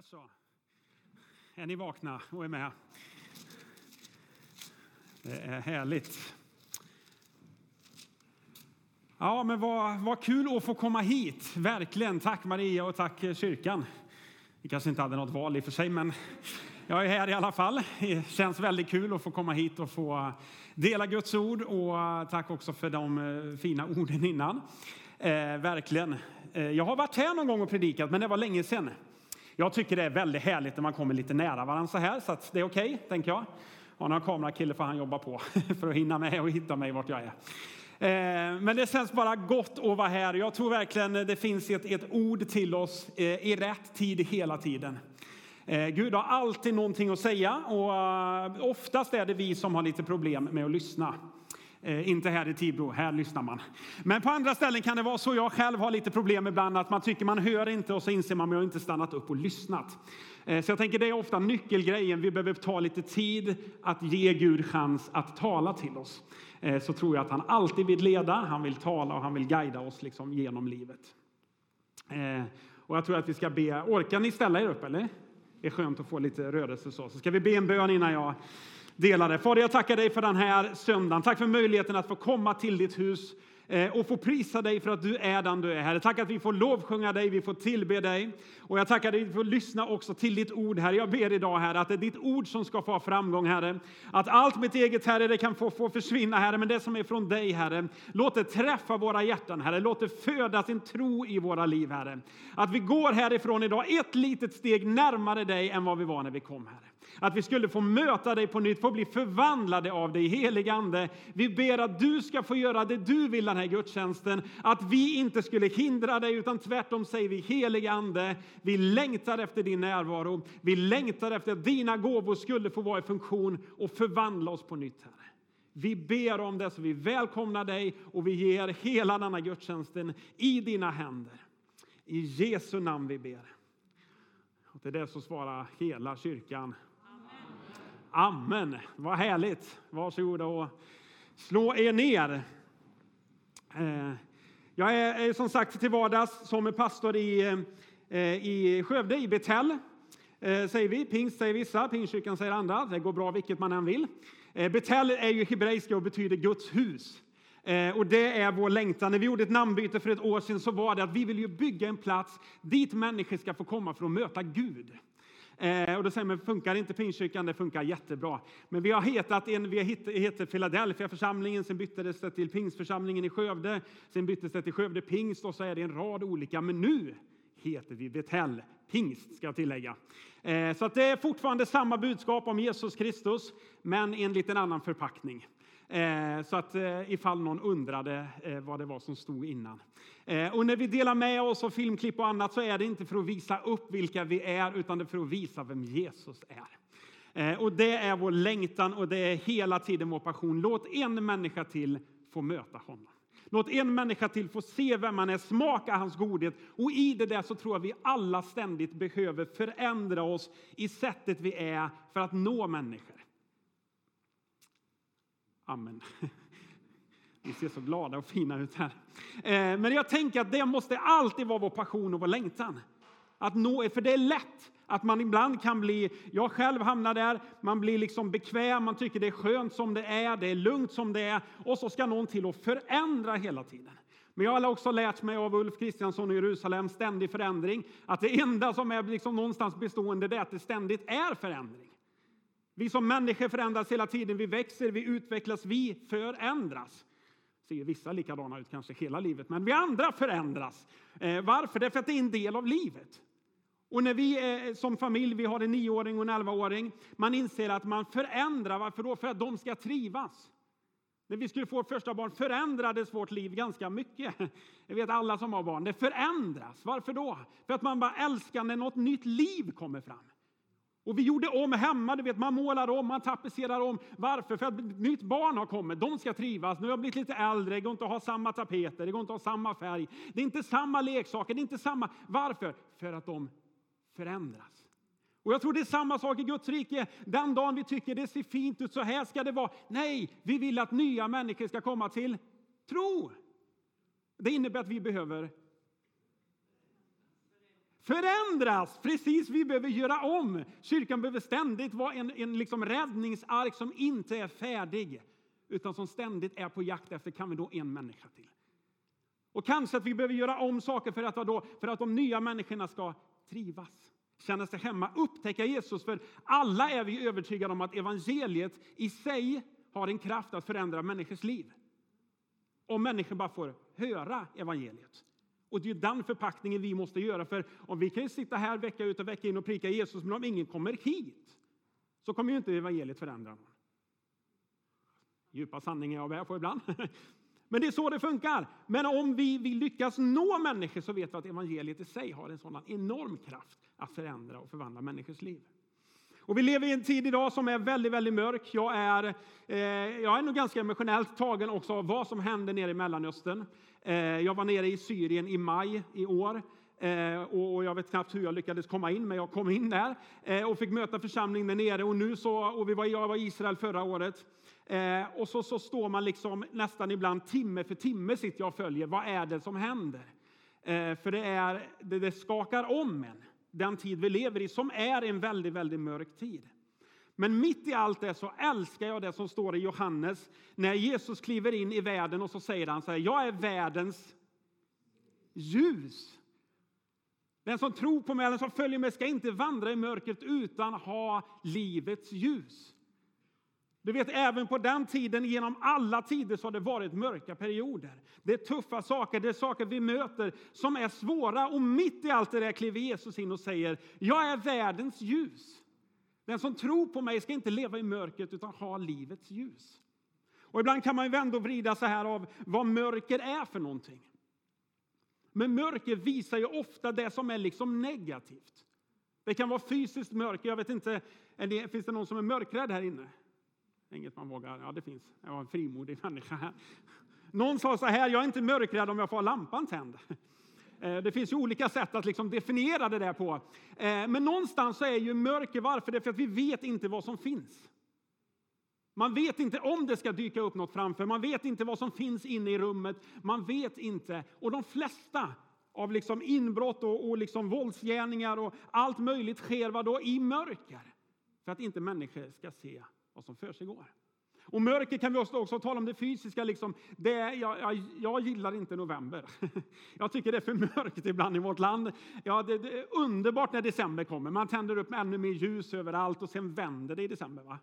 Där så. Är ni vakna och är med? Det är härligt. Ja, men vad, vad kul att få komma hit. Verkligen. Tack Maria och tack eh, kyrkan. Vi kanske inte hade något val i och för sig, men jag är här i alla fall. Det känns väldigt kul att få komma hit och få eh, dela Guds ord. Och eh, tack också för de fina orden innan. Eh, verkligen. Jag har varit här någon gång och predikat, men det var länge sedan. Jag tycker det är väldigt härligt när man kommer lite nära varandra så här, så det är okej, okay, tänker jag. Har någon kamerakille får han jobba på för att hinna med och hitta mig vart jag är. Eh, men det känns bara gott att vara här. Jag tror verkligen det finns ett, ett ord till oss eh, i rätt tid hela tiden. Eh, Gud har alltid någonting att säga och oftast är det vi som har lite problem med att lyssna. Eh, inte här i Tibro, här lyssnar man. Men på andra ställen kan det vara så. Jag själv har lite problem ibland att man tycker man hör inte och så inser man att jag inte stannat upp och lyssnat. Eh, så jag tänker det är ofta nyckelgrejen. Vi behöver ta lite tid att ge Gud chans att tala till oss. Eh, så tror jag att han alltid vill leda, han vill tala och han vill guida oss liksom genom livet. Eh, och jag tror att vi ska be. Orkar ni ställa er upp eller? Det är skönt att få lite rörelse så. Så ska vi be en bön innan jag delade. Fader, jag tackar dig för den här söndagen. Tack för möjligheten att få komma till ditt hus eh, och få prisa dig för att du är den du är, Herre. Tack att vi får lovsjunga dig, vi får tillbe dig. Och jag tackar dig för att lyssna också till ditt ord, Herre. Jag ber idag, Herre, att det är ditt ord som ska få framgång, Herre. Att allt mitt eget, Herre, det kan få, få försvinna, Herre, men det som är från dig, Herre, låt det träffa våra hjärtan, Herre. Låt det föda sin tro i våra liv, Herre. Att vi går härifrån idag ett litet steg närmare dig än vad vi var när vi kom, Herre. Att vi skulle få möta dig på nytt, få bli förvandlade av dig, helig Ande. Vi ber att du ska få göra det du vill den här gudstjänsten. Att vi inte skulle hindra dig, utan tvärtom säger vi helig Ande, vi längtar efter din närvaro. Vi längtar efter att dina gåvor skulle få vara i funktion och förvandla oss på nytt, Herre. Vi ber om det, så vi välkomnar dig och vi ger hela denna gudstjänsten i dina händer. I Jesu namn vi ber. Och till det så svarar hela kyrkan Amen. Vad härligt. Varsågoda och slå er ner. Eh, jag är som sagt till vardags som pastor i, eh, i Skövde, i Betel. Eh, säger vi. Pingst säger vissa, Pingstkyrkan säger andra. Det går bra vilket man än vill. Betel är ju hebreiska och betyder Guds hus. Och det är vår längtan. När vi gjorde ett namnbyte för ett år sedan så var det att vi vill ju bygga en plats dit människor ska få komma för att möta Gud. Eh, och då säger man, funkar inte Pingstkyrkan? Det funkar jättebra. Men vi har hetat en, vi heter Philadelphia församlingen, sen byttes det till Pingstförsamlingen i Skövde, sen byttes det till Skövde Pingst och så är det en rad olika. Men nu heter vi Betel, Pingst, ska jag tillägga. Eh, så att det är fortfarande samma budskap om Jesus Kristus, men i en liten annan förpackning. Eh, så att eh, ifall någon undrade eh, vad det var som stod innan. Eh, och när vi delar med oss av filmklipp och annat så är det inte för att visa upp vilka vi är, utan det är för att visa vem Jesus är. Eh, och det är vår längtan och det är hela tiden vår passion. Låt en människa till få möta honom. Låt en människa till få se vem han är, smaka hans godhet. Och i det där så tror jag vi alla ständigt behöver förändra oss i sättet vi är för att nå människor. Amen. Vi ser så glada och fina ut här. Eh, men jag tänker att det måste alltid vara vår passion och vår längtan. Att nå, för det är lätt att man ibland kan bli, jag själv hamnar där, man blir liksom bekväm, man tycker det är skönt som det är, det är lugnt som det är och så ska någon till och förändra hela tiden. Men jag har också lärt mig av Ulf Kristiansson i Jerusalem, ständig förändring, att det enda som är liksom någonstans bestående det är att det ständigt är förändring. Vi som människor förändras hela tiden. Vi växer, vi utvecklas, vi förändras. Ser vissa likadana ut kanske hela livet, men vi andra förändras. Eh, varför? Därför att det är en del av livet. Och när vi är, som familj, vi har en nioåring och en elvaåring, man inser att man förändrar. Varför då? För att de ska trivas. När vi skulle få första barn förändrades vårt liv ganska mycket. Jag vet alla som har barn. Det förändras. Varför då? För att man bara älskar när något nytt liv kommer fram. Och vi gjorde om hemma, du vet, man målar om, man tapetserar om. Varför? För att ett nytt barn har kommit, de ska trivas. Nu har jag blivit lite äldre, det går inte att ha samma tapeter, det går inte att ha samma färg. Det är inte samma leksaker, det är inte samma. Varför? För att de förändras. Och jag tror det är samma sak i Guds rike. Den dagen vi tycker det ser fint ut, så här ska det vara. Nej, vi vill att nya människor ska komma till tro. Det innebär att vi behöver förändras. Precis, vi behöver göra om. Kyrkan behöver ständigt vara en, en liksom räddningsark som inte är färdig, utan som ständigt är på jakt efter, kan vi då en människa till? Och kanske att vi behöver göra om saker för att, då, för att de nya människorna ska trivas, känna sig hemma, upptäcka Jesus. För alla är vi övertygade om att evangeliet i sig har en kraft att förändra människors liv. Om människor bara får höra evangeliet. Och det är den förpackningen vi måste göra. För om vi kan sitta här vecka ut och vecka in och prika Jesus, men om ingen kommer hit så kommer ju inte evangeliet förändra någon. Djupa sanningar jag bär på ibland. Men det är så det funkar. Men om vi vill lyckas nå människor så vet vi att evangeliet i sig har en sådan enorm kraft att förändra och förvandla människors liv. Och vi lever i en tid idag som är väldigt, väldigt mörk. Jag är, eh, jag är nog ganska emotionellt tagen också av vad som händer nere i Mellanöstern. Eh, jag var nere i Syrien i maj i år. Eh, och jag vet knappt hur jag lyckades komma in, men jag kom in där eh, och fick möta församlingen där nere. Och nu så, och vi var, jag var i Israel förra året. Och så, så står man liksom nästan ibland timme för timme sitter jag och följer. Vad är det som händer? För det, är, det, det skakar om en, den tid vi lever i, som är en väldigt, väldigt mörk tid. Men mitt i allt det så älskar jag det som står i Johannes när Jesus kliver in i världen och så säger han så här, jag är världens ljus. Den som tror på mig den som följer mig ska inte vandra i mörkret utan ha livets ljus. Du vet, även på den tiden, genom alla tider, så har det varit mörka perioder. Det är tuffa saker, det är saker vi möter som är svåra. Och mitt i allt det där kliver Jesus in och säger, jag är världens ljus. Den som tror på mig ska inte leva i mörkret utan ha livets ljus. Och ibland kan man ju vända och vrida så här av vad mörker är för någonting. Men mörker visar ju ofta det som är liksom negativt. Det kan vara fysiskt mörker. Jag vet inte, det, finns det någon som är mörkrädd här inne? Inget man vågar. Ja, det finns. Jag var en frimodig människa här. Någon sa så här, jag är inte mörkrädd om jag får ha lampan tänd. Eh, det finns ju olika sätt att liksom definiera det där på. Eh, men någonstans så är ju mörker, varför? Det är för att vi vet inte vad som finns. Man vet inte om det ska dyka upp något framför, man vet inte vad som finns inne i rummet. Man vet inte. Och de flesta av liksom inbrott och, och liksom våldsgärningar och allt möjligt sker vad då? i mörker. För att inte människor ska se vad som försiggår. Och mörker kan vi också, tala om det fysiska. Liksom. Det, jag, jag, jag gillar inte november. Jag tycker det är för mörkt ibland i vårt land. Ja, det, det, är underbart när december kommer. Man tänder upp ännu mer ljus överallt och sen vänder det i december. Va?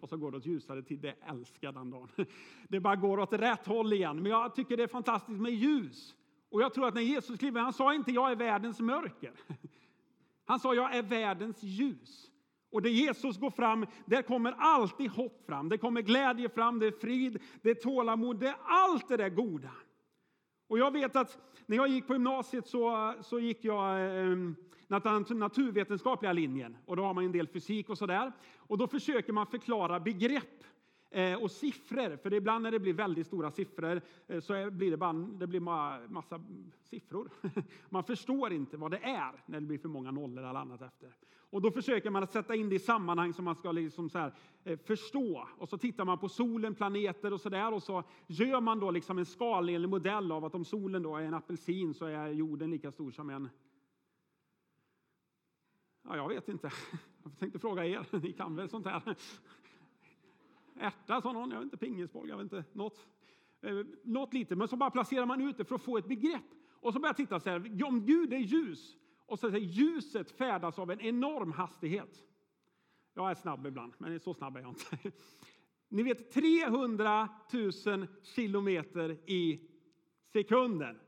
Och så går det åt ljusare tid. Det älskar den dagen. Det bara går åt rätt håll igen. Men jag tycker det är fantastiskt med ljus. Och jag tror att när Jesus kliver, han sa inte jag är världens mörker. Han sa jag är världens ljus. Och där Jesus går fram, där kommer alltid hopp fram. Det kommer glädje fram, det är frid, det är tålamod, det är allt det där goda. Och jag vet att när jag gick på gymnasiet så, så gick jag eh, naturvetenskapliga linjen. Och då har man en del fysik och sådär. Och då försöker man förklara begrepp Eh, och siffror, för ibland när det blir väldigt stora siffror eh, så blir det bara det blir massa siffror. Man förstår inte vad det är när det blir för många nollor eller annat efter. Och då försöker man att sätta in det i sammanhang som man ska liksom så här, eh, förstå. Och så tittar man på solen, planeter och sådär och så gör man då liksom en skalenlig modell av att om solen då är en apelsin så är jorden lika stor som en Ja, jag vet inte. Jag tänkte fråga er, ni kan väl sånt här? Ärta, sa någon. Jag vet inte, pingisboll, jag vet inte, något. Eh, något lite, men så bara placerar man ut det för att få ett begrepp. Och så börjar jag titta så här, om Gud är ljus, och så säger ljuset färdas av en enorm hastighet. Jag är snabb ibland, men så snabb är jag inte. Ni vet 300 000 kilometer i sekunden.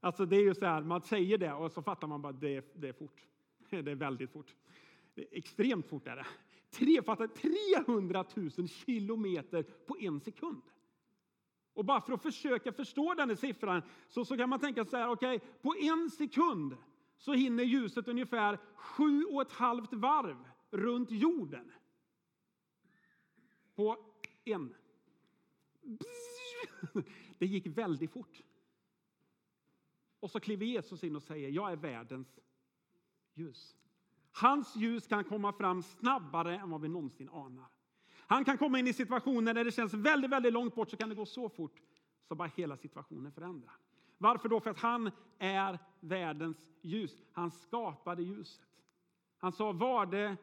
Alltså det är ju så här, man säger det och så fattar man bara att det, det är fort. Det är väldigt fort. Det är extremt fort är det. Tre, fattar 300 000 kilometer på en sekund. Och bara för att försöka förstå den här siffran så, så kan man tänka så här, okej, okay, på en sekund så hinner ljuset ungefär sju och ett halvt varv runt jorden. På en. Det gick väldigt fort. Och så kliver Jesus in och säger, jag är världens ljus. Hans ljus kan komma fram snabbare än vad vi någonsin anar. Han kan komma in i situationer där det känns väldigt, väldigt långt bort så kan det gå så fort så bara hela situationen förändras. Varför då? För att han är världens ljus. Han skapade ljuset. Han sa var det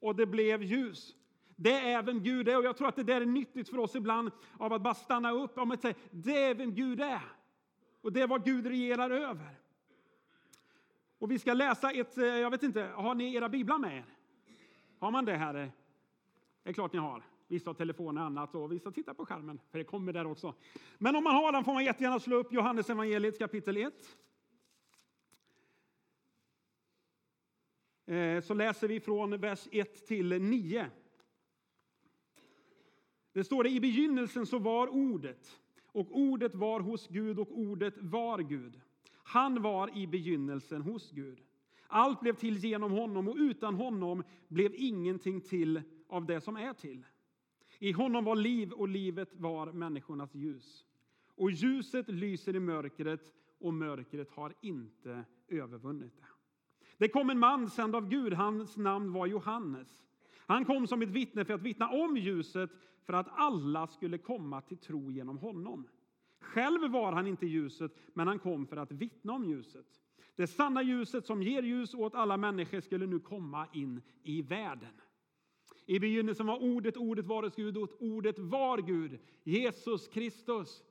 och det blev ljus. Det är vem Gud är och jag tror att det där är nyttigt för oss ibland av att bara stanna upp och säga det är vem Gud är. Och det är vad Gud regerar över. Och vi ska läsa ett, eh, jag vet inte, har ni era biblar med er? Har man det här? Det är klart ni har. Vissa har telefoner och annat och vissa tittar på skärmen, för det kommer där också. Men om man har den får man jättegärna slå upp Johannes evangeliet kapitel 1. Eh, så läser vi från vers 1 till 9. Det står det i begynnelsen så var ordet och ordet var hos Gud och ordet var Gud. Han var i begynnelsen hos Gud. Allt blev till genom honom och utan honom blev ingenting till av det som är till. I honom var liv och livet var människornas ljus. Och ljuset lyser i mörkret och mörkret har inte övervunnit det. Det kom en man sänd av Gud, hans namn var Johannes. Han kom som ett vittne för att vittna om ljuset för att alla skulle komma till tro genom honom. Själv var han inte ljuset, men han kom för att vittna om ljuset. Det sanna ljuset som ger ljus åt alla människor skulle nu komma in i världen. I begynnelsen var ordet, ordet var Gud och ordet var Gud, Jesus Kristus.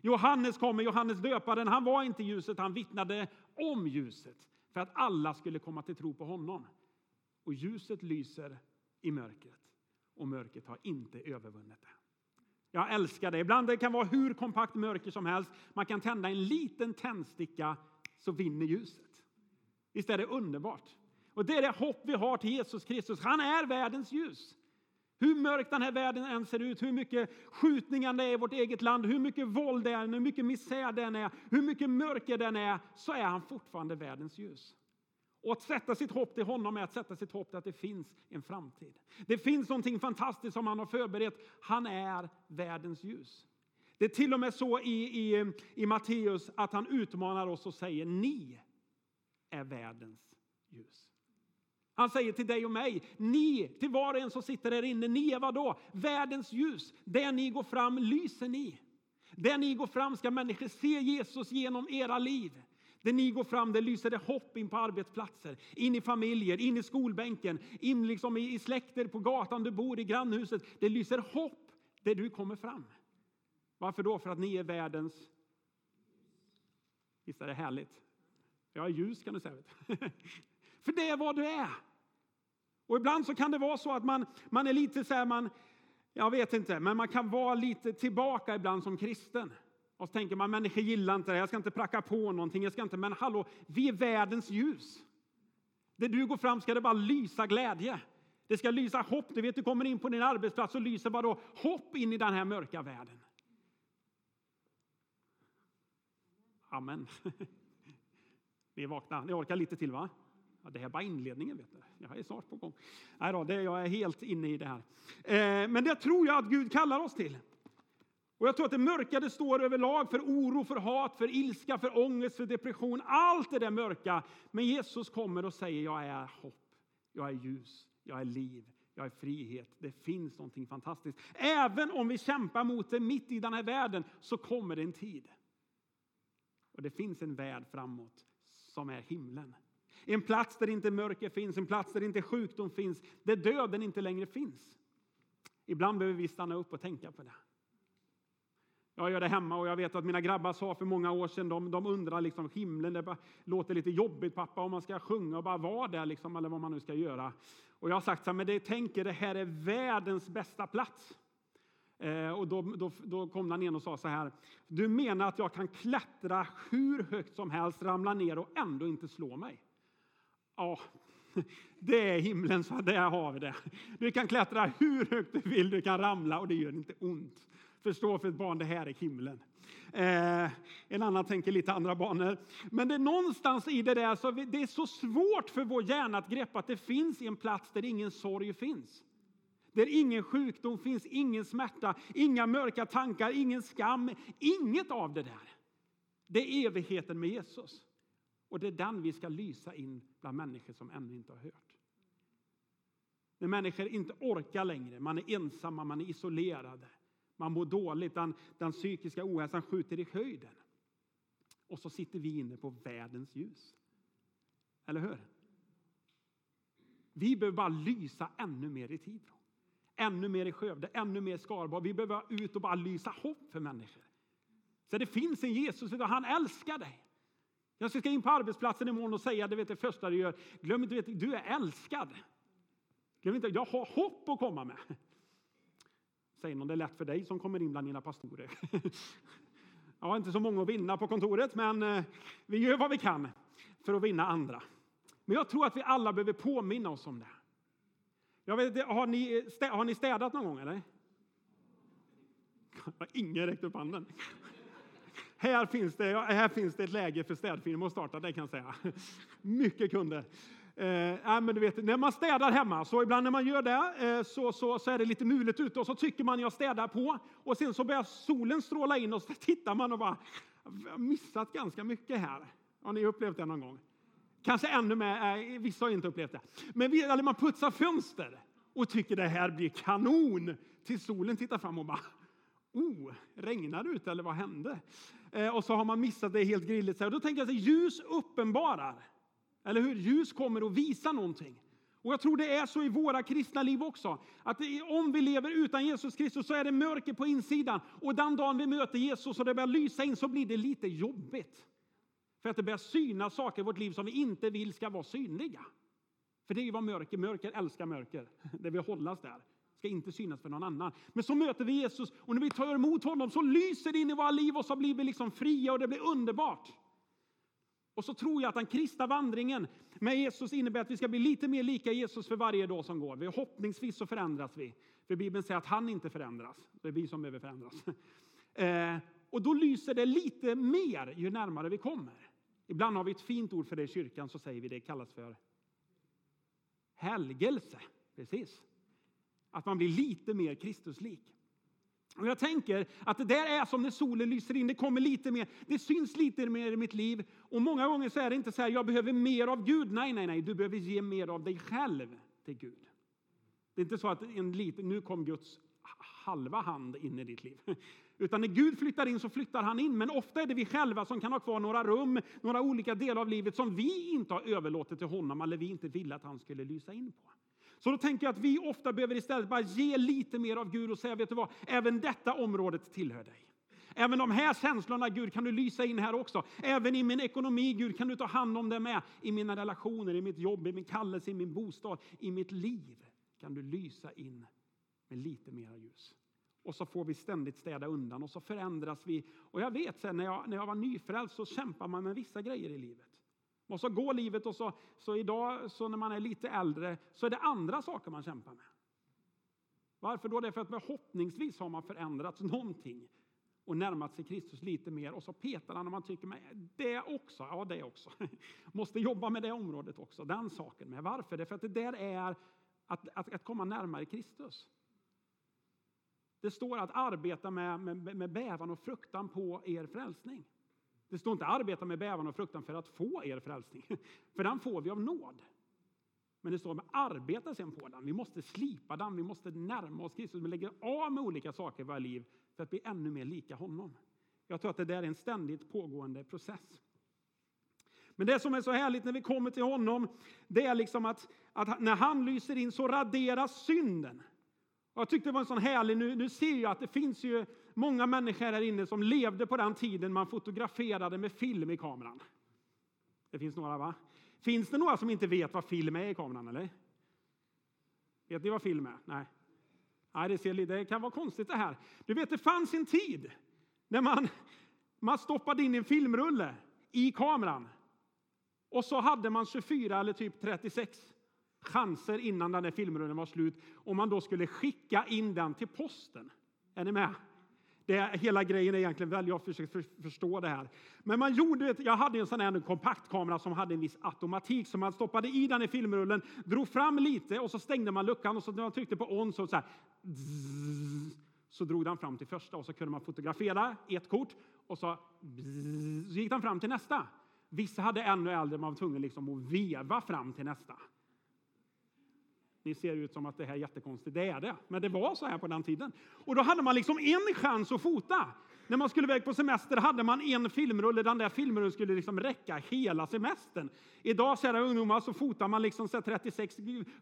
Johannes kommer, Johannes döparen, han var inte ljuset, han vittnade om ljuset för att alla skulle komma till tro på honom. Och ljuset lyser i mörkret och mörkret har inte övervunnit det. Jag älskar det. Ibland det kan vara hur kompakt mörker som helst. Man kan tända en liten tändsticka så vinner ljuset. Visst är det underbart? Och det är det hopp vi har till Jesus Kristus. Han är världens ljus. Hur mörk den här världen än ser ut, hur mycket skjutningar det är i vårt eget land, hur mycket våld det är, hur mycket misär den är, hur mycket mörker den är, så är han fortfarande världens ljus. Och att sätta sitt hopp till honom är att sätta sitt hopp till att det finns en framtid. Det finns någonting fantastiskt som han har förberett. Han är världens ljus. Det är till och med så i, i, i Matteus att han utmanar oss och säger ni är världens ljus. Han säger till dig och mig, ni, till var och en som sitter där inne, ni är vad då? Världens ljus. Där ni går fram lyser ni. Där ni går fram ska människor se Jesus genom era liv. Där ni går fram, där lyser det hopp in på arbetsplatser, in i familjer, in i skolbänken, in liksom i, i släkter på gatan du bor, i grannhuset. Det lyser hopp där du kommer fram. Varför då? För att ni är världens... Visst är det härligt? Jag är ljus kan du säga. För det är vad du är. Och ibland så kan det vara så att man, man är lite så här, man, jag vet inte, men man kan vara lite tillbaka ibland som kristen. Och så tänker man, människor gillar inte det, jag ska inte pracka på någonting, jag ska inte, men hallå, vi är världens ljus. Där du går fram ska det bara lysa glädje. Det ska lysa hopp. Du vet, du kommer in på din arbetsplats och lyser bara då hopp in i den här mörka världen. Amen. Ni är vakna. Ni orkar lite till, va? Ja, det här är bara inledningen. Vet du. Jag är snart på gång. Nej då, det, jag är helt inne i det här. Eh, men det tror jag att Gud kallar oss till. Och jag tror att det mörka det står överlag för oro, för hat, för ilska, för ångest, för depression. Allt det där mörka. Men Jesus kommer och säger jag är hopp, jag är ljus, jag är liv, jag är frihet. Det finns någonting fantastiskt. Även om vi kämpar mot det mitt i den här världen så kommer det en tid. Och det finns en värld framåt som är himlen. En plats där inte mörker finns, en plats där inte sjukdom finns, där döden inte längre finns. Ibland behöver vi stanna upp och tänka på det. Jag gör det hemma och jag vet att mina grabbar sa för många år sedan, de, de undrar liksom himlen, det bara, låter lite jobbigt pappa om man ska sjunga och bara vara där liksom, eller vad man nu ska göra. Och jag har sagt så här, men det tänker det här är världens bästa plats. Eh, och då, då, då kom han in och sa så här, du menar att jag kan klättra hur högt som helst, ramla ner och ändå inte slå mig? Ja, det är himlen, så där har vi det. Du kan klättra hur högt du vill, du kan ramla och det gör inte ont. Förstå för ett barn, det här är himlen. Eh, en annan tänker lite andra banor. Men det är någonstans i det där, så det är så svårt för vår hjärna att greppa att det finns en plats där ingen sorg finns. Där ingen sjukdom finns, ingen smärta, inga mörka tankar, ingen skam, inget av det där. Det är evigheten med Jesus. Och det är den vi ska lysa in bland människor som ännu inte har hört. När människor inte orkar längre, man är ensamma, man är isolerade, man mår dåligt, den, den psykiska ohälsan skjuter i höjden. Och så sitter vi inne på världens ljus. Eller hur? Vi behöver bara lysa ännu mer i Tibro. Ännu mer i Skövde, ännu mer i Skaraborg. Vi behöver ut och bara lysa hopp för människor. Så det finns en Jesus, han älskar dig. Jag ska in på arbetsplatsen imorgon och säga det, vet det första du gör. Glöm inte, vet, du är älskad. Glöm inte, jag har hopp att komma med. Säger någon, det är lätt för dig som kommer in bland dina pastorer. Jag har inte så många att vinna på kontoret, men eh, vi gör vad vi kan för att vinna andra. Men jag tror att vi alla behöver påminna oss om det. Jag vet, har, ni, har ni städat någon gång? eller? Ingen räckte upp handen. Här finns, det, här finns det ett läge för städfirmor att starta, det kan jag säga. Mycket kunder. Eh, men du vet, när man städar hemma, så ibland när man gör det eh, så, så, så är det lite mulet ute och så tycker man jag städar på och sen så börjar solen stråla in och så tittar man och bara, Jag har missat ganska mycket här. Har ni upplevt det någon gång? Kanske ännu mer, eh, vissa har inte upplevt det. Men vi, eller man putsar fönster och tycker det här blir kanon. Tills solen tittar fram och bara, oh, regnar det ute eller vad hände? Eh, och så har man missat det helt grilligt. Och då tänker jag att ljus uppenbarar. Eller hur? Ljus kommer att visa någonting. Och jag tror det är så i våra kristna liv också. Att om vi lever utan Jesus Kristus så är det mörker på insidan. Och den dagen vi möter Jesus och det börjar lysa in så blir det lite jobbigt. För att det börjar synas saker i vårt liv som vi inte vill ska vara synliga. För det är ju vad mörker, mörker älskar mörker. Det vill hållas där. Ska inte synas för någon annan. Men så möter vi Jesus och när vi tar emot honom så lyser det in i våra liv och så blir vi liksom fria och det blir underbart. Och så tror jag att den kristna vandringen med Jesus innebär att vi ska bli lite mer lika Jesus för varje dag som går. Förhoppningsvis så förändras vi. För Bibeln säger att han inte förändras. Det är vi som behöver förändras. Eh, och då lyser det lite mer ju närmare vi kommer. Ibland har vi ett fint ord för det i kyrkan, så säger vi det kallas för helgelse. Precis. Att man blir lite mer Kristuslik. Och jag tänker att det där är som när solen lyser in, det kommer lite mer, det syns lite mer i mitt liv. Och många gånger så är det inte så här, jag behöver mer av Gud. Nej, nej, nej, du behöver ge mer av dig själv till Gud. Det är inte så att en liten, nu kom Guds halva hand in i ditt liv. Utan när Gud flyttar in så flyttar han in. Men ofta är det vi själva som kan ha kvar några rum, några olika delar av livet som vi inte har överlåtit till honom eller vi inte ville att han skulle lysa in på. Så då tänker jag att vi ofta behöver istället bara ge lite mer av Gud och säga, vet du vad, även detta området tillhör dig. Även de här känslorna, Gud, kan du lysa in här också. Även i min ekonomi, Gud, kan du ta hand om det med. I mina relationer, i mitt jobb, i min kallelse, i min bostad, i mitt liv kan du lysa in med lite mera ljus. Och så får vi ständigt städa undan och så förändras vi. Och jag vet sen när jag, när jag var nyfrälst så kämpar man med vissa grejer i livet. Och så går livet och så, så idag så när man är lite äldre så är det andra saker man kämpar med. Varför då? Det är för att förhoppningsvis har man förändrats någonting och närmat sig Kristus lite mer och så petar han och man tycker det också, ja det också. Måste jobba med det området också, den saken med. Varför? Det är för att det där är att, att, att komma närmare Kristus. Det står att arbeta med, med, med bävan och fruktan på er frälsning. Det står inte arbeta med bävan och fruktan för att få er frälsning, för den får vi av nåd. Men det står att arbeta sen på den. Vi måste slipa den, vi måste närma oss Kristus, vi lägger av med olika saker i våra liv för att bli ännu mer lika honom. Jag tror att det där är en ständigt pågående process. Men det som är så härligt när vi kommer till honom, det är liksom att, att när han lyser in så raderas synden. Jag tyckte det var en sån härlig, nu, nu ser jag att det finns ju många människor här inne som levde på den tiden man fotograferade med film i kameran. Det finns några va? Finns det några som inte vet vad film är i kameran eller? Vet ni vad film är? Nej. Nej, det, ser, det kan vara konstigt det här. Du vet, det fanns en tid när man, man stoppade in en filmrulle i kameran och så hade man 24 eller typ 36 chanser innan den här filmrullen var slut om man då skulle skicka in den till posten. Är ni med? Det, hela grejen är egentligen väl, jag försöker för, förstå det här. Men man gjorde, jag hade en sån här kompaktkamera som hade en viss automatik, så man stoppade i den i filmrullen, drog fram lite och så stängde man luckan och så när man tryckte på on så, så här, så drog den fram till första och så kunde man fotografera ett kort och så, så gick den fram till nästa. Vissa hade ännu äldre, man var tvungen liksom att veva fram till nästa. Ni ser ut som att det här är jättekonstigt. Det är det. Men det var så här på den tiden. Och då hade man liksom en chans att fota. När man skulle iväg på semester hade man en filmrulle. Den där filmrullen skulle liksom räcka hela semestern. Idag, kära ungdomar, så fotar man liksom 36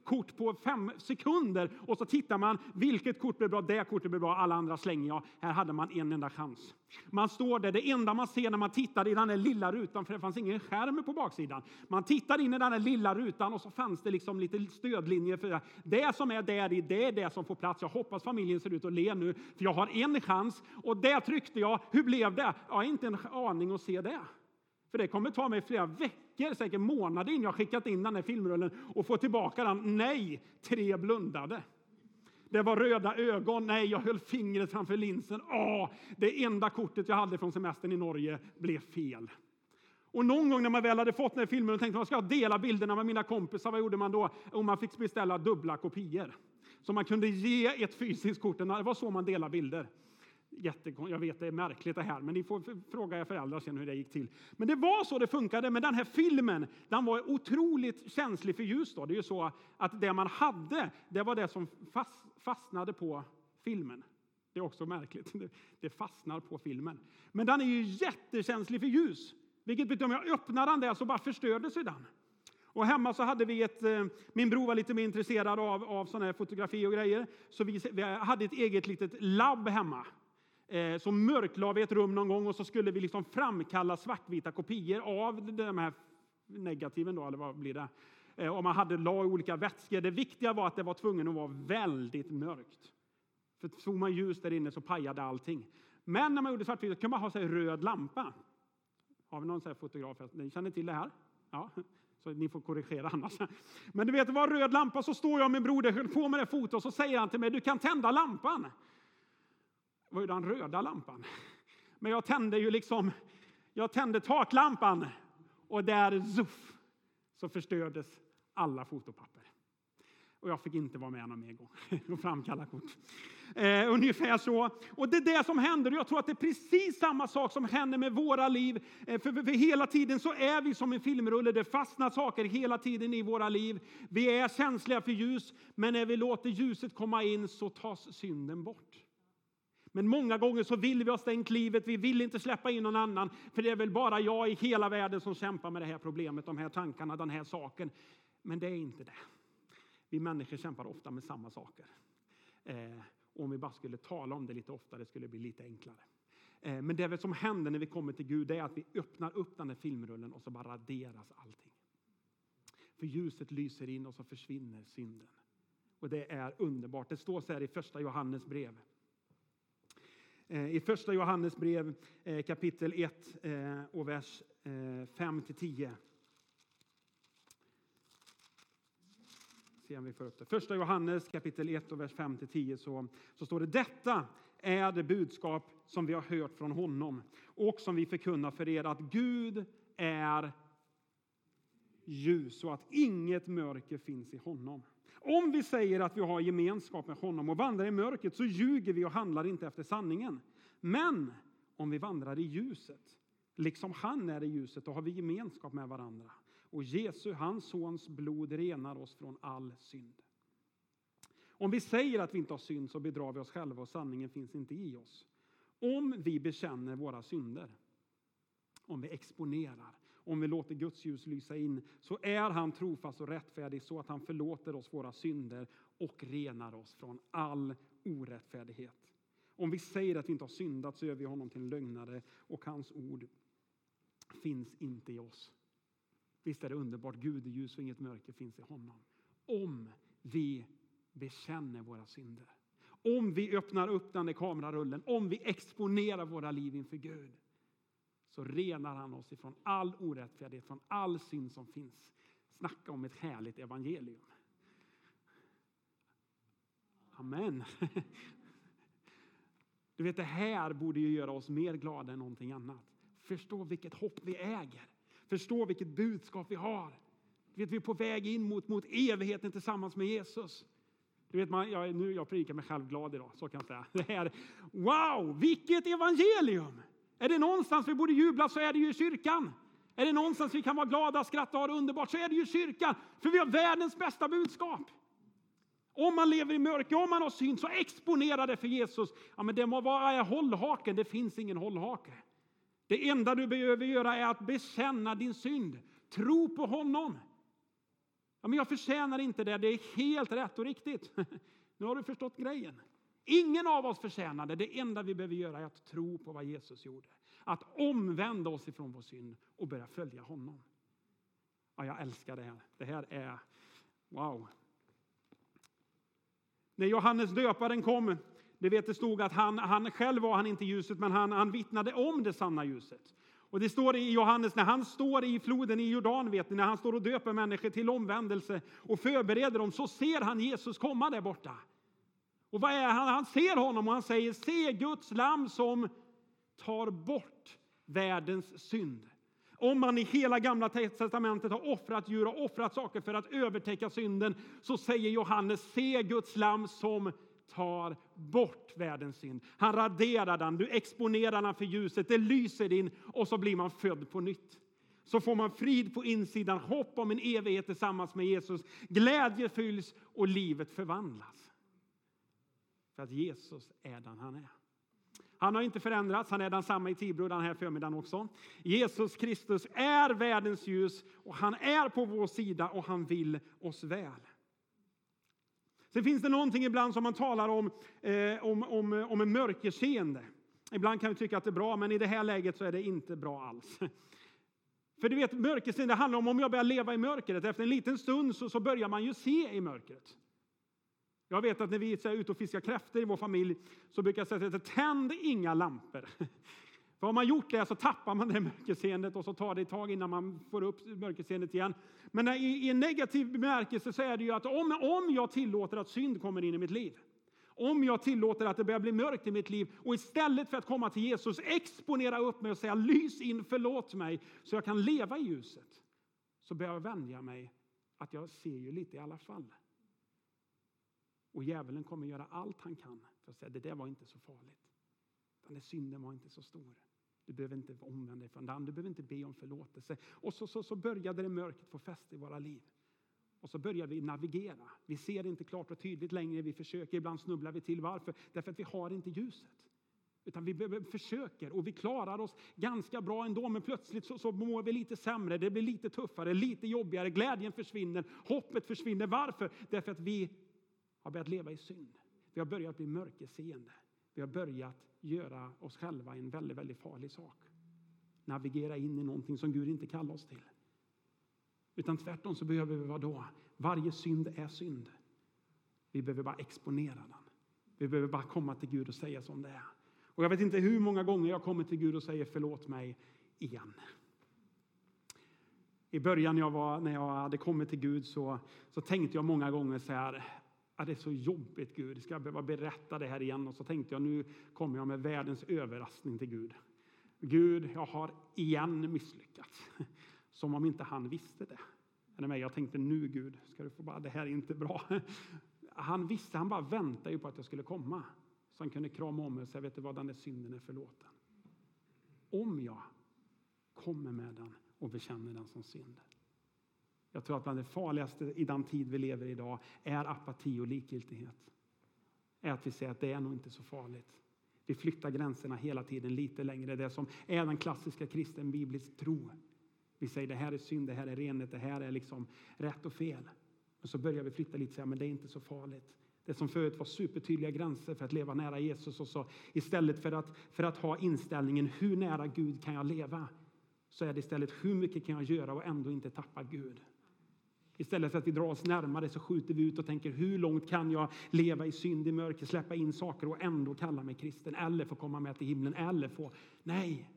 kort på fem sekunder och så tittar man. Vilket kort blir bra? Det kortet blir bra. Alla andra slänger jag. Här hade man en enda chans. Man står där. Det enda man ser när man tittar i den där lilla rutan, för det fanns ingen skärm på baksidan. Man tittar in i den där lilla rutan och så fanns det liksom lite stödlinjer för det. Det som är där i, det är det som får plats. Jag hoppas familjen ser ut att le nu, för jag har en chans. Och det tryckte jag. Hur blev det? Jag har inte en aning att se det. För det kommer ta mig flera veckor, säkert månader innan jag skickat in den här filmrullen och får tillbaka den. Nej, tre blundade. Det var röda ögon. Nej, jag höll fingret framför linsen. Åh, det enda kortet jag hade från semestern i Norge blev fel. Och någon gång när man väl hade fått den här filmen och tänkte man ska dela bilderna med mina kompisar, vad gjorde man då? Och man fick beställa dubbla kopior. Så man kunde ge ett fysiskt kort. Det var så man delade bilder. Jag vet det är märkligt det här, men ni får fråga era föräldrar sen hur det gick till. Men det var så det funkade. Men den här filmen, den var otroligt känslig för ljus. Då. Det är ju så att det man hade, det var det som fastnade på filmen. Det är också märkligt. Det fastnar på filmen. Men den är ju jättekänslig för ljus. Vilket betyder om jag öppnar den där så bara förstördes den. Och hemma så hade vi ett, eh, min bror var lite mer intresserad av, av sån här fotografi och grejer. Så vi, vi hade ett eget litet labb hemma. Eh, så mörklade vi ett rum någon gång och så skulle vi liksom framkalla svartvita kopior av de här negativen då, eller vad blir det? Eh, och man hade la olika vätskor. Det viktiga var att det var tvungen att vara väldigt mörkt. För tog man ljus där inne så pajade allting. Men när man gjorde svartvita kunde man ha sig röd lampa. Har vi någon sån fotograf? Ni känner till det här? Ja, så ni får korrigera annars. Men du vet, det var röd lampa, så står jag och min broder på med det fotot och så säger han till mig, du kan tända lampan. Det var ju den röda lampan. Men jag tände ju liksom, jag tände taklampan och där zuff, så förstördes alla fotopapper. Och jag fick inte vara med någon mer gång och framkalla kort. Eh, ungefär så. Och det är det som händer. Jag tror att det är precis samma sak som händer med våra liv. Eh, för, för, för, hela tiden så är vi som en filmrulle. Det fastnar saker hela tiden i våra liv. Vi är känsliga för ljus, men när vi låter ljuset komma in så tas synden bort. Men många gånger så vill vi ha stängt livet, vi vill inte släppa in någon annan, för det är väl bara jag i hela världen som kämpar med det här problemet, de här tankarna, den här saken. Men det är inte det. Vi människor kämpar ofta med samma saker. Eh, om vi bara skulle tala om det lite oftare skulle det bli lite enklare. Eh, men det som händer när vi kommer till Gud är att vi öppnar upp den här filmrullen och så bara raderas allting. För ljuset lyser in och så försvinner synden. Och det är underbart. Det står så här i första Johannes brev. Eh, I första Johannes brev eh, kapitel 1 eh, och vers 5-10. Se om vi får upp det. Första Johannes kapitel 1 och vers 5-10. så, så står det detta är det budskap som vi har hört från honom och som vi förkunnar för er att Gud är ljus och att inget mörker finns i honom. Om vi säger att vi har gemenskap med honom och vandrar i mörkret så ljuger vi och handlar inte efter sanningen. Men om vi vandrar i ljuset, liksom han är i ljuset, då har vi gemenskap med varandra. Och Jesu, hans sons blod, renar oss från all synd. Om vi säger att vi inte har synd så bedrar vi oss själva och sanningen finns inte i oss. Om vi bekänner våra synder, om vi exponerar om vi låter Guds ljus lysa in, så är han trofast och rättfärdig så att han förlåter oss våra synder och renar oss från all orättfärdighet. Om vi säger att vi inte har syndat så gör vi honom till en lögnare och hans ord finns inte i oss. Visst är det underbart? Gud är ljus och inget mörker finns i honom. Om vi bekänner våra synder. Om vi öppnar upp den där kamerarullen, om vi exponerar våra liv inför Gud så renar han oss ifrån all orättfärdighet, från all synd som finns. Snacka om ett härligt evangelium. Amen. Du vet, det här borde ju göra oss mer glada än någonting annat. Förstå vilket hopp vi äger. Förstå vilket budskap vi har. Du vet, vi är på väg in mot, mot evigheten tillsammans med Jesus. Du vet, man, jag, nu, jag predikar mig själv glad idag, så kan jag säga. Det här, wow, vilket evangelium! Är det någonstans vi borde jubla så är det ju i kyrkan. Är det någonstans vi kan vara glada, skratta och ha det underbart så är det ju kyrkan. För vi har världens bästa budskap. Om man lever i mörker, om man har synd, så exponera det för Jesus. Ja, men det må vara hållhaken, det finns ingen hållhake. Det enda du behöver göra är att bekänna din synd. Tro på honom. Ja, men jag förtjänar inte det, det är helt rätt och riktigt. Nu har du förstått grejen. Ingen av oss förtjänar det. Det enda vi behöver göra är att tro på vad Jesus gjorde. Att omvända oss ifrån vår synd och börja följa honom. Ja, jag älskar det här. Det här är wow. När Johannes döparen kom, det vet det stod att han, han själv var han inte ljuset, men han, han vittnade om det sanna ljuset. Och det står i Johannes, när han står i floden i Jordan, vet ni, när han står och döper människor till omvändelse och förbereder dem, så ser han Jesus komma där borta. Och vad är han? Han ser honom och han säger, se Guds lam som tar bort världens synd. Om man i hela gamla testamentet har offrat djur och offrat saker för att övertäcka synden, så säger Johannes, se Guds lam som tar bort världens synd. Han raderar den, du exponerar den för ljuset, det lyser in och så blir man född på nytt. Så får man frid på insidan, hopp om en evighet tillsammans med Jesus. Glädje fylls och livet förvandlas. För att Jesus är den han är. Han har inte förändrats, han är densamma i Tibro den här förmiddagen också. Jesus Kristus är världens ljus och han är på vår sida och han vill oss väl. Sen finns det någonting ibland som man talar om, eh, om, om, eh, om en mörkerseende. Ibland kan vi tycka att det är bra, men i det här läget så är det inte bra alls. För du vet, mörkerseende handlar om om jag börjar leva i mörkret. Efter en liten stund så, så börjar man ju se i mörkret. Jag vet att när vi är ute och fiskar kräftor i vår familj så brukar jag säga att tänd inga lampor. För har man gjort det så tappar man det mörkerseendet och så tar det ett tag innan man får upp mörkerseendet igen. Men i, i en negativ bemärkelse så är det ju att om, om jag tillåter att synd kommer in i mitt liv, om jag tillåter att det börjar bli mörkt i mitt liv och istället för att komma till Jesus exponera upp mig och säga lys in, förlåt mig, så jag kan leva i ljuset, så börjar jag vänja mig att jag ser ju lite i alla fall. Och djävulen kommer göra allt han kan för att säga det där var inte så farligt. Den där synden var inte så stor. Du behöver inte omvända dig från den, du behöver inte be om förlåtelse. Och så, så, så började det mörkret få fäste i våra liv. Och så börjar vi navigera. Vi ser inte klart och tydligt längre. Vi försöker, ibland snubblar vi till. Varför? Därför att vi har inte ljuset. Utan vi försöker och vi klarar oss ganska bra ändå. Men plötsligt så, så mår vi lite sämre. Det blir lite tuffare, lite jobbigare. Glädjen försvinner, hoppet försvinner. Varför? Därför att vi har börjat leva i synd. Vi har börjat bli mörkerseende. Vi har börjat göra oss själva en väldigt, väldigt farlig sak. Navigera in i någonting som Gud inte kallar oss till. Utan tvärtom så behöver vi vad då? Varje synd är synd. Vi behöver bara exponera den. Vi behöver bara komma till Gud och säga som det är. Och jag vet inte hur många gånger jag kommer till Gud och säger förlåt mig igen. I början när jag, var, när jag hade kommit till Gud så, så tänkte jag många gånger så här, Ja, det är så jobbigt, Gud. Ska jag behöva berätta det här igen? Och så tänkte jag, nu kommer jag med världens överraskning till Gud. Gud, jag har igen misslyckats. Som om inte han visste det. Jag tänkte, nu Gud, ska du få bara, det här är inte bra. Han visste, han bara väntade ju på att jag skulle komma. Så han kunde krama om mig och säga, vet du vad, den där synden är förlåten. Om jag kommer med den och bekänner den som synd. Jag tror att bland det farligaste i den tid vi lever i idag är apati och likgiltighet. Är att vi säger att det är nog inte så farligt. Vi flyttar gränserna hela tiden lite längre. Det som är den klassiska kristen biblisk tro. Vi säger det här är synd, det här är renhet, det här är liksom rätt och fel. Och så börjar vi flytta lite och säga men det är inte så farligt. Det som förut var supertydliga gränser för att leva nära Jesus och så istället för att, för att ha inställningen hur nära Gud kan jag leva så är det istället hur mycket kan jag göra och ändå inte tappa Gud. Istället för att vi drar oss närmare så skjuter vi ut och tänker hur långt kan jag leva i synd, i mörker, släppa in saker och ändå kalla mig kristen eller få komma med till himlen eller få... Nej!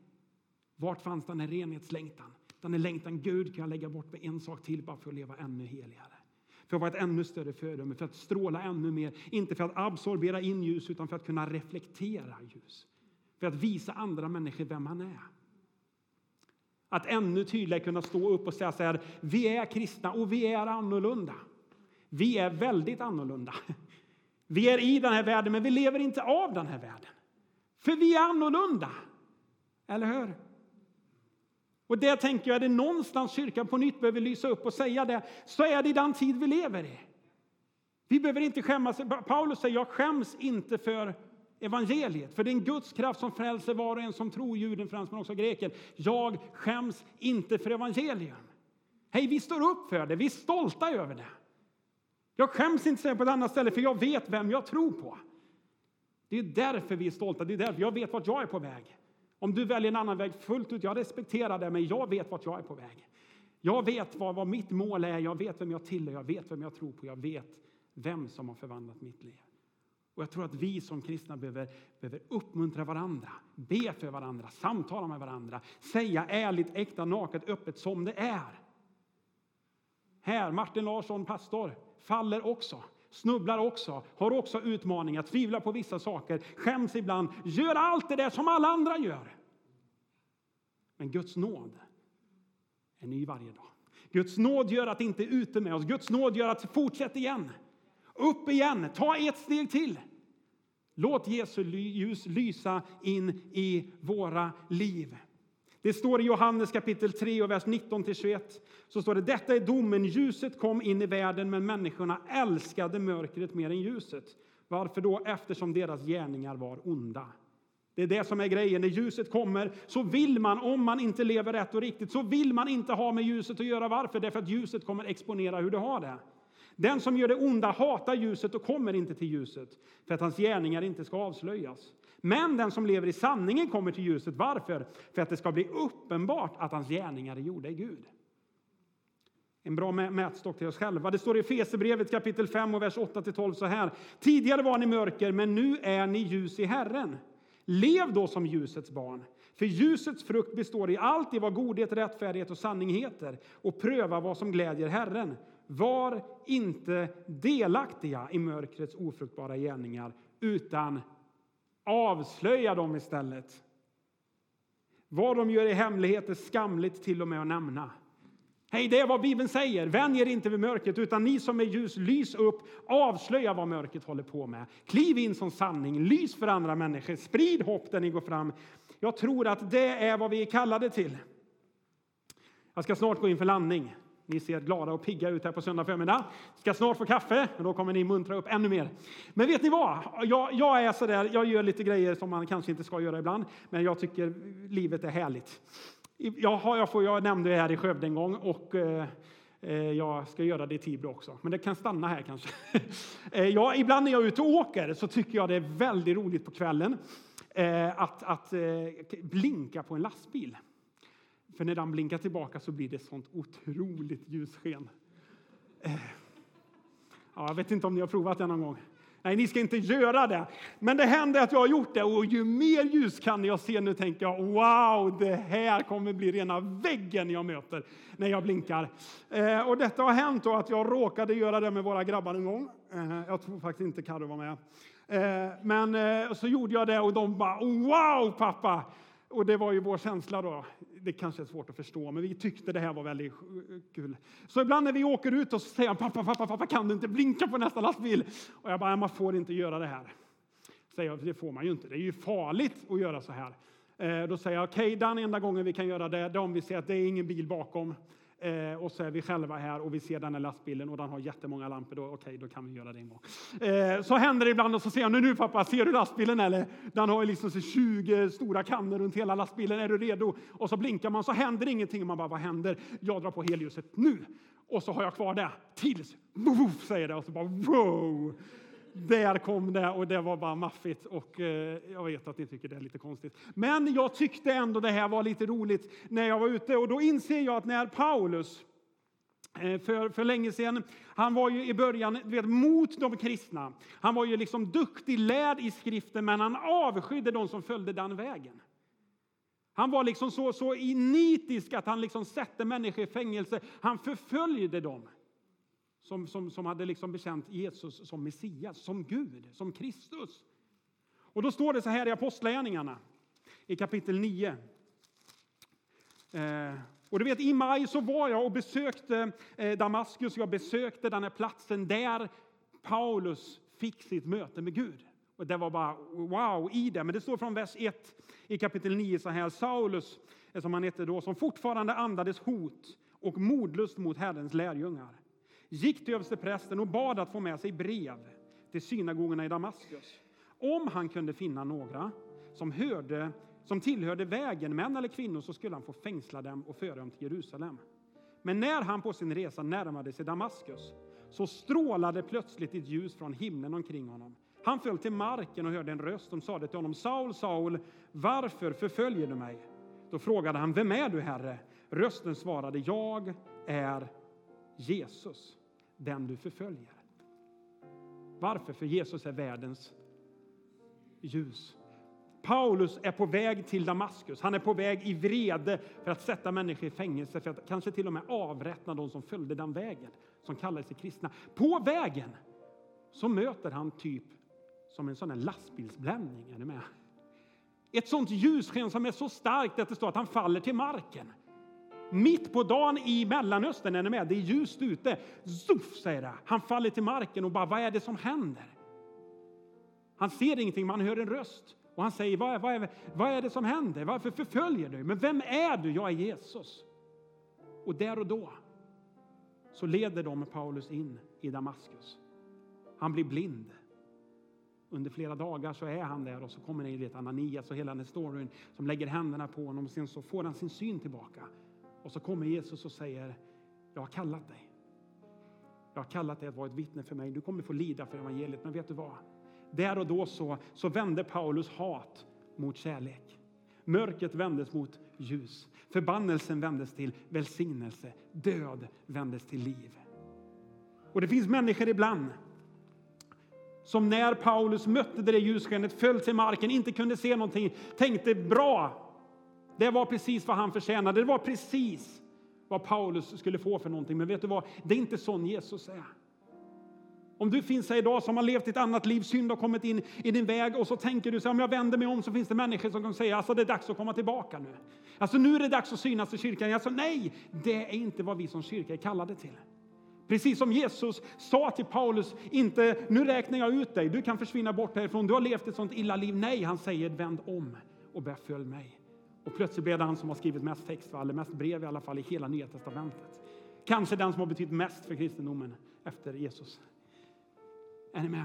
Vart fanns den här renhetslängtan? Den här längtan, Gud kan jag lägga bort med en sak till bara för att leva ännu heligare. För att vara ett ännu större föredöme, för att stråla ännu mer. Inte för att absorbera in ljus utan för att kunna reflektera ljus. För att visa andra människor vem han är. Att ännu tydligare kunna stå upp och säga så här, vi är kristna och vi är annorlunda. Vi är väldigt annorlunda. Vi är i den här världen, men vi lever inte av den här världen. För vi är annorlunda. Eller hur? Och det tänker jag, är det någonstans kyrkan på nytt behöver lysa upp och säga det, så är det i den tid vi lever i. Vi behöver inte skämmas. Paulus säger jag skäms inte för evangeliet. För det är en Guds kraft som frälser var och en som tror, juden, frans men också greken. Jag skäms inte för evangelium. Hej, vi står upp för det, vi är stolta över det. Jag skäms inte på ett annat ställe, för jag vet vem jag tror på. Det är därför vi är stolta, det är därför jag vet vart jag är på väg. Om du väljer en annan väg fullt ut, jag respekterar det, men jag vet vart jag är på väg. Jag vet vad, vad mitt mål är, jag vet vem jag tillhör, jag vet vem jag tror på, jag vet vem som har förvandlat mitt liv. Och jag tror att vi som kristna behöver, behöver uppmuntra varandra, be för varandra, samtala med varandra, säga ärligt, äkta, naket, öppet som det är. Här, Martin Larsson, pastor, faller också, snubblar också, har också utmaningar, tvivlar på vissa saker, skäms ibland, gör allt det där som alla andra gör. Men Guds nåd är ny varje dag. Guds nåd gör att det inte är ute med oss. Guds nåd gör att fortsätt igen. Upp igen, ta ett steg till. Låt Jesu ljus lysa in i våra liv. Det står i Johannes kapitel 3 och vers 19 21. Så står det detta är domen. Ljuset kom in i världen, men människorna älskade mörkret mer än ljuset. Varför då? Eftersom deras gärningar var onda. Det är det som är grejen. När ljuset kommer så vill man, om man inte lever rätt och riktigt, så vill man inte ha med ljuset att göra. Varför? Därför att ljuset kommer exponera hur du har det. Den som gör det onda hatar ljuset och kommer inte till ljuset för att hans gärningar inte ska avslöjas. Men den som lever i sanningen kommer till ljuset. Varför? För att det ska bli uppenbart att hans gärningar är gjorda i Gud. En bra mätstock till oss själva. Det står i Fesebrevet kapitel 5 och vers 8-12 så här. Tidigare var ni mörker, men nu är ni ljus i Herren. Lev då som ljusets barn. För ljusets frukt består i allt i vad godhet, rättfärdighet och sanning heter och pröva vad som glädjer Herren. Var inte delaktiga i mörkrets ofruktbara gärningar utan avslöja dem istället. Vad de gör i hemlighet är skamligt till och med att nämna. Hej, det är vad Bibeln säger. Vänj er inte vid mörkret, utan ni som är ljus, lys upp, avslöja vad mörkret håller på med. Kliv in som sanning, lys för andra människor, sprid hopp där ni går fram. Jag tror att det är vad vi är kallade till. Jag ska snart gå in för landning. Ni ser glada och pigga ut här på söndag förmiddag. Ska snart få kaffe, men då kommer ni muntra upp ännu mer. Men vet ni vad? Jag, jag är sådär, jag gör lite grejer som man kanske inte ska göra ibland, men jag tycker livet är härligt. Jag, har, jag, får, jag nämnde det här i Skövde en gång och eh, eh, jag ska göra det i Tibro också, men det kan stanna här kanske. Eh, ja, ibland när jag är ute och åker så tycker jag det är väldigt roligt på kvällen eh, att, att eh, blinka på en lastbil. För när den blinkar tillbaka så blir det sånt otroligt ljussken. Eh. Ja, jag vet inte om ni har provat det någon gång. Nej, ni ska inte göra det. Men det händer att jag har gjort det och ju mer ljus kan jag se nu tänker jag wow, det här kommer bli rena väggen jag möter när jag blinkar. Eh, och detta har hänt då att jag råkade göra det med våra grabbar en gång. Eh, jag tror faktiskt inte Carro var med. Eh, men eh, så gjorde jag det och de bara wow pappa! Och det var ju vår känsla då. Det kanske är svårt att förstå, men vi tyckte det här var väldigt kul. Så ibland när vi åker ut och säger han, pappa, pappa, pappa, kan du inte blinka på nästa lastbil? Och jag bara, man får inte göra det här. Säger jag, det får man ju inte. Det är ju farligt att göra så här. Eh, då säger jag, okej, okay, den enda gången vi kan göra det, det är om vi ser att det är ingen bil bakom. Eh, och så är vi själva här och vi ser den här lastbilen och den har jättemånga lampor. Då, okej, då kan vi göra det en gång. Eh, så händer det ibland och så säger jag, nu, nu pappa, ser du lastbilen eller? Den har liksom 20 stora kannor runt hela lastbilen. Är du redo? Och så blinkar man så händer ingenting och man bara, vad händer? Jag drar på helljuset nu. Och så har jag kvar det tills, woof, säger det och så bara wow. Där kom det och det var bara maffigt och eh, jag vet att ni tycker det är lite konstigt. Men jag tyckte ändå det här var lite roligt när jag var ute och då inser jag att när Paulus eh, för, för länge sedan. Han var ju i början vet, mot de kristna. Han var ju liksom duktig, lärd i skriften, men han avskydde de som följde den vägen. Han var liksom så, så nitisk att han liksom satte människor i fängelse. Han förföljde dem som, som, som hade liksom bekänt Jesus som Messias, som Gud, som Kristus. Och då står det så här i Apostlagärningarna i kapitel 9. Eh, och du vet, i maj så var jag och besökte eh, Damaskus. Jag besökte den här platsen där Paulus fick sitt möte med Gud. Och det var bara wow i det. Men det står från vers 1 i kapitel 9 så här. Saulus, eh, som han hette då, som fortfarande andades hot och modlust mot Herrens lärjungar gick till översteprästen och bad att få med sig brev till synagogorna i Damaskus. Om han kunde finna några som, hörde, som tillhörde vägen, män eller kvinnor, så skulle han få fängsla dem och föra dem till Jerusalem. Men när han på sin resa närmade sig Damaskus så strålade plötsligt ett ljus från himlen omkring honom. Han föll till marken och hörde en röst som sade till honom Saul, Saul, varför förföljer du mig? Då frågade han, vem är du, Herre? Rösten svarade, jag är Jesus, den du förföljer. Varför? För Jesus är världens ljus. Paulus är på väg till Damaskus. Han är på väg i vrede för att sätta människor i fängelse, för att kanske till och med avrätta de som följde den vägen, som kallade sig kristna. På vägen så möter han typ som en sån här lastbilsbländning. Är ni med? Ett sånt ljussken som är så starkt att det står att han faller till marken. Mitt på dagen i Mellanöstern, är ni med? Det är ljust ute. Zuff, säger det. Han faller till marken och bara, vad är det som händer? Han ser ingenting, men han hör en röst. Och han säger, vad är, vad, är, vad är det som händer? Varför förföljer du? Men vem är du? Jag är Jesus. Och där och då så leder de Paulus in i Damaskus. Han blir blind. Under flera dagar så är han där och så kommer ni vet Ananias och hela den storyn som lägger händerna på honom och sen så får han sin syn tillbaka. Och så kommer Jesus och säger, jag har kallat dig. Jag har kallat dig att vara ett vittne för mig. Du kommer få lida för evangeliet, men vet du vad? Där och då så, så vände Paulus hat mot kärlek. Mörkret vändes mot ljus. Förbannelsen vändes till välsignelse. Död vändes till liv. Och det finns människor ibland som när Paulus mötte det ljusskenet föll till marken, inte kunde se någonting, tänkte bra, det var precis vad han förtjänade, det var precis vad Paulus skulle få för någonting. Men vet du vad, det är inte sån Jesus är. Om du finns här idag som har levt ett annat liv, synd har kommit in i din väg och så tänker du så om jag vänder mig om så finns det människor som kan säga alltså det är dags att komma tillbaka nu. Alltså nu är det dags att synas i kyrkan. Alltså nej, det är inte vad vi som kyrka är kallade till. Precis som Jesus sa till Paulus, inte nu räknar jag ut dig, du kan försvinna bort härifrån, du har levt ett sånt illa liv. Nej, han säger vänd om och börja följ mig. Och plötsligt blev det han som har skrivit mest text, eller mest brev i alla fall, i hela Nya Testamentet. Kanske den som har betytt mest för kristendomen efter Jesus. Är ni med?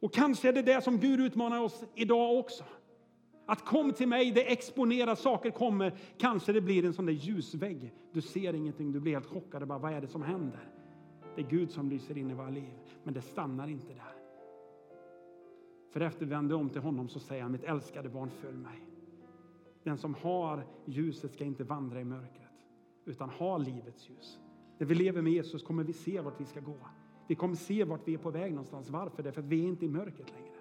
Och kanske är det det som Gud utmanar oss idag också. Att kom till mig, det exponerar, saker kommer. Kanske det blir en sån där ljusvägg. Du ser ingenting, du blir helt chockad. Bara, vad är det som händer? Det är Gud som lyser in i våra liv. Men det stannar inte där. För efter vi vänder om till honom så säger han, mitt älskade barn, följ mig. Den som har ljuset ska inte vandra i mörkret, utan ha livets ljus. När vi lever med Jesus kommer vi se vart vi ska gå. Vi kommer se vart vi är på väg någonstans. Varför? Därför att vi är inte i mörkret längre.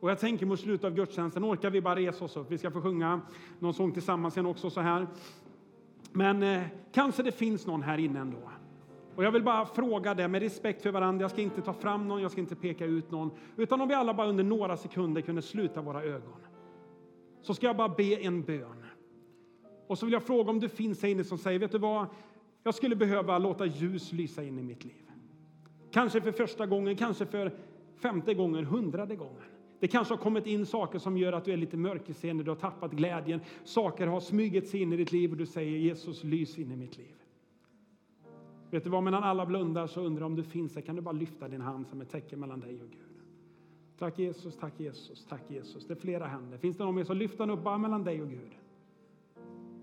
Och jag tänker mot slutet av gudstjänsten orkar vi bara resa oss upp. Vi ska få sjunga någon sång tillsammans sen också så här. Men eh, kanske det finns någon här inne ändå. Och jag vill bara fråga det med respekt för varandra. Jag ska inte ta fram någon, jag ska inte peka ut någon. Utan om vi alla bara under några sekunder kunde sluta våra ögon. Så ska jag bara be en bön. Och så vill jag fråga om du finns här inne som säger, vet du vad? Jag skulle behöva låta ljus lysa in i mitt liv. Kanske för första gången, kanske för femte gången, hundrade gången. Det kanske har kommit in saker som gör att du är lite mörkerseende, du har tappat glädjen. Saker har smugit sig in i ditt liv och du säger Jesus, lys in i mitt liv. Vet du vad, medan alla blundar så undrar om du finns här, kan du bara lyfta din hand som ett tecken mellan dig och Gud. Tack Jesus, tack Jesus, tack Jesus. Det är flera händer. Finns det någon mer så lyft den upp bara mellan dig och Gud.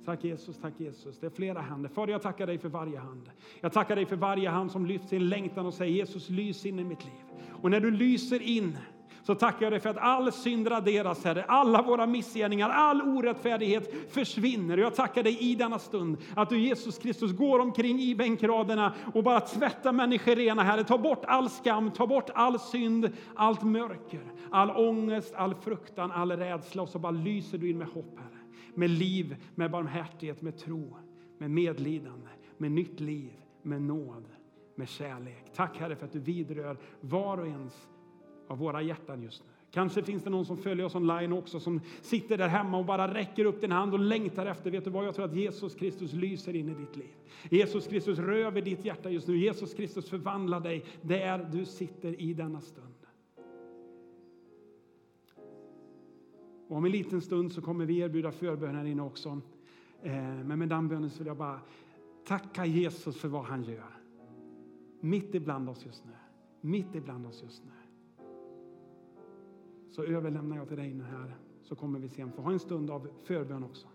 Tack Jesus, tack Jesus. Det är flera händer. Fader, jag tackar dig för varje hand. Jag tackar dig för varje hand som lyft sin längtan och säger Jesus, lys in i mitt liv. Och när du lyser in så tackar jag dig för att all synd raderas, Herre. Alla våra missgärningar, all orättfärdighet försvinner. Jag tackar dig i denna stund att du Jesus Kristus går omkring i bänkraderna och bara tvättar människor rena, Herre. Ta bort all skam, ta bort all synd, allt mörker, all ångest, all fruktan, all rädsla och så bara lyser du in med hopp, Herre med liv, med barmhärtighet, med tro, med medlidande, med nytt liv, med nåd, med kärlek. Tack Herre för att du vidrör var och ens av våra hjärtan just nu. Kanske finns det någon som följer oss online också som sitter där hemma och bara räcker upp din hand och längtar efter, vet du vad, jag tror att Jesus Kristus lyser in i ditt liv. Jesus Kristus rör vid ditt hjärta just nu. Jesus Kristus förvandlar dig där du sitter i denna stund. Och om en liten stund så kommer vi erbjuda förbön här inne också. Eh, men med den bönen så vill jag bara tacka Jesus för vad han gör. Mitt ibland oss just nu. Mitt ibland oss just nu. Så överlämnar jag till dig nu här, så kommer vi sen få ha en stund av förbön också.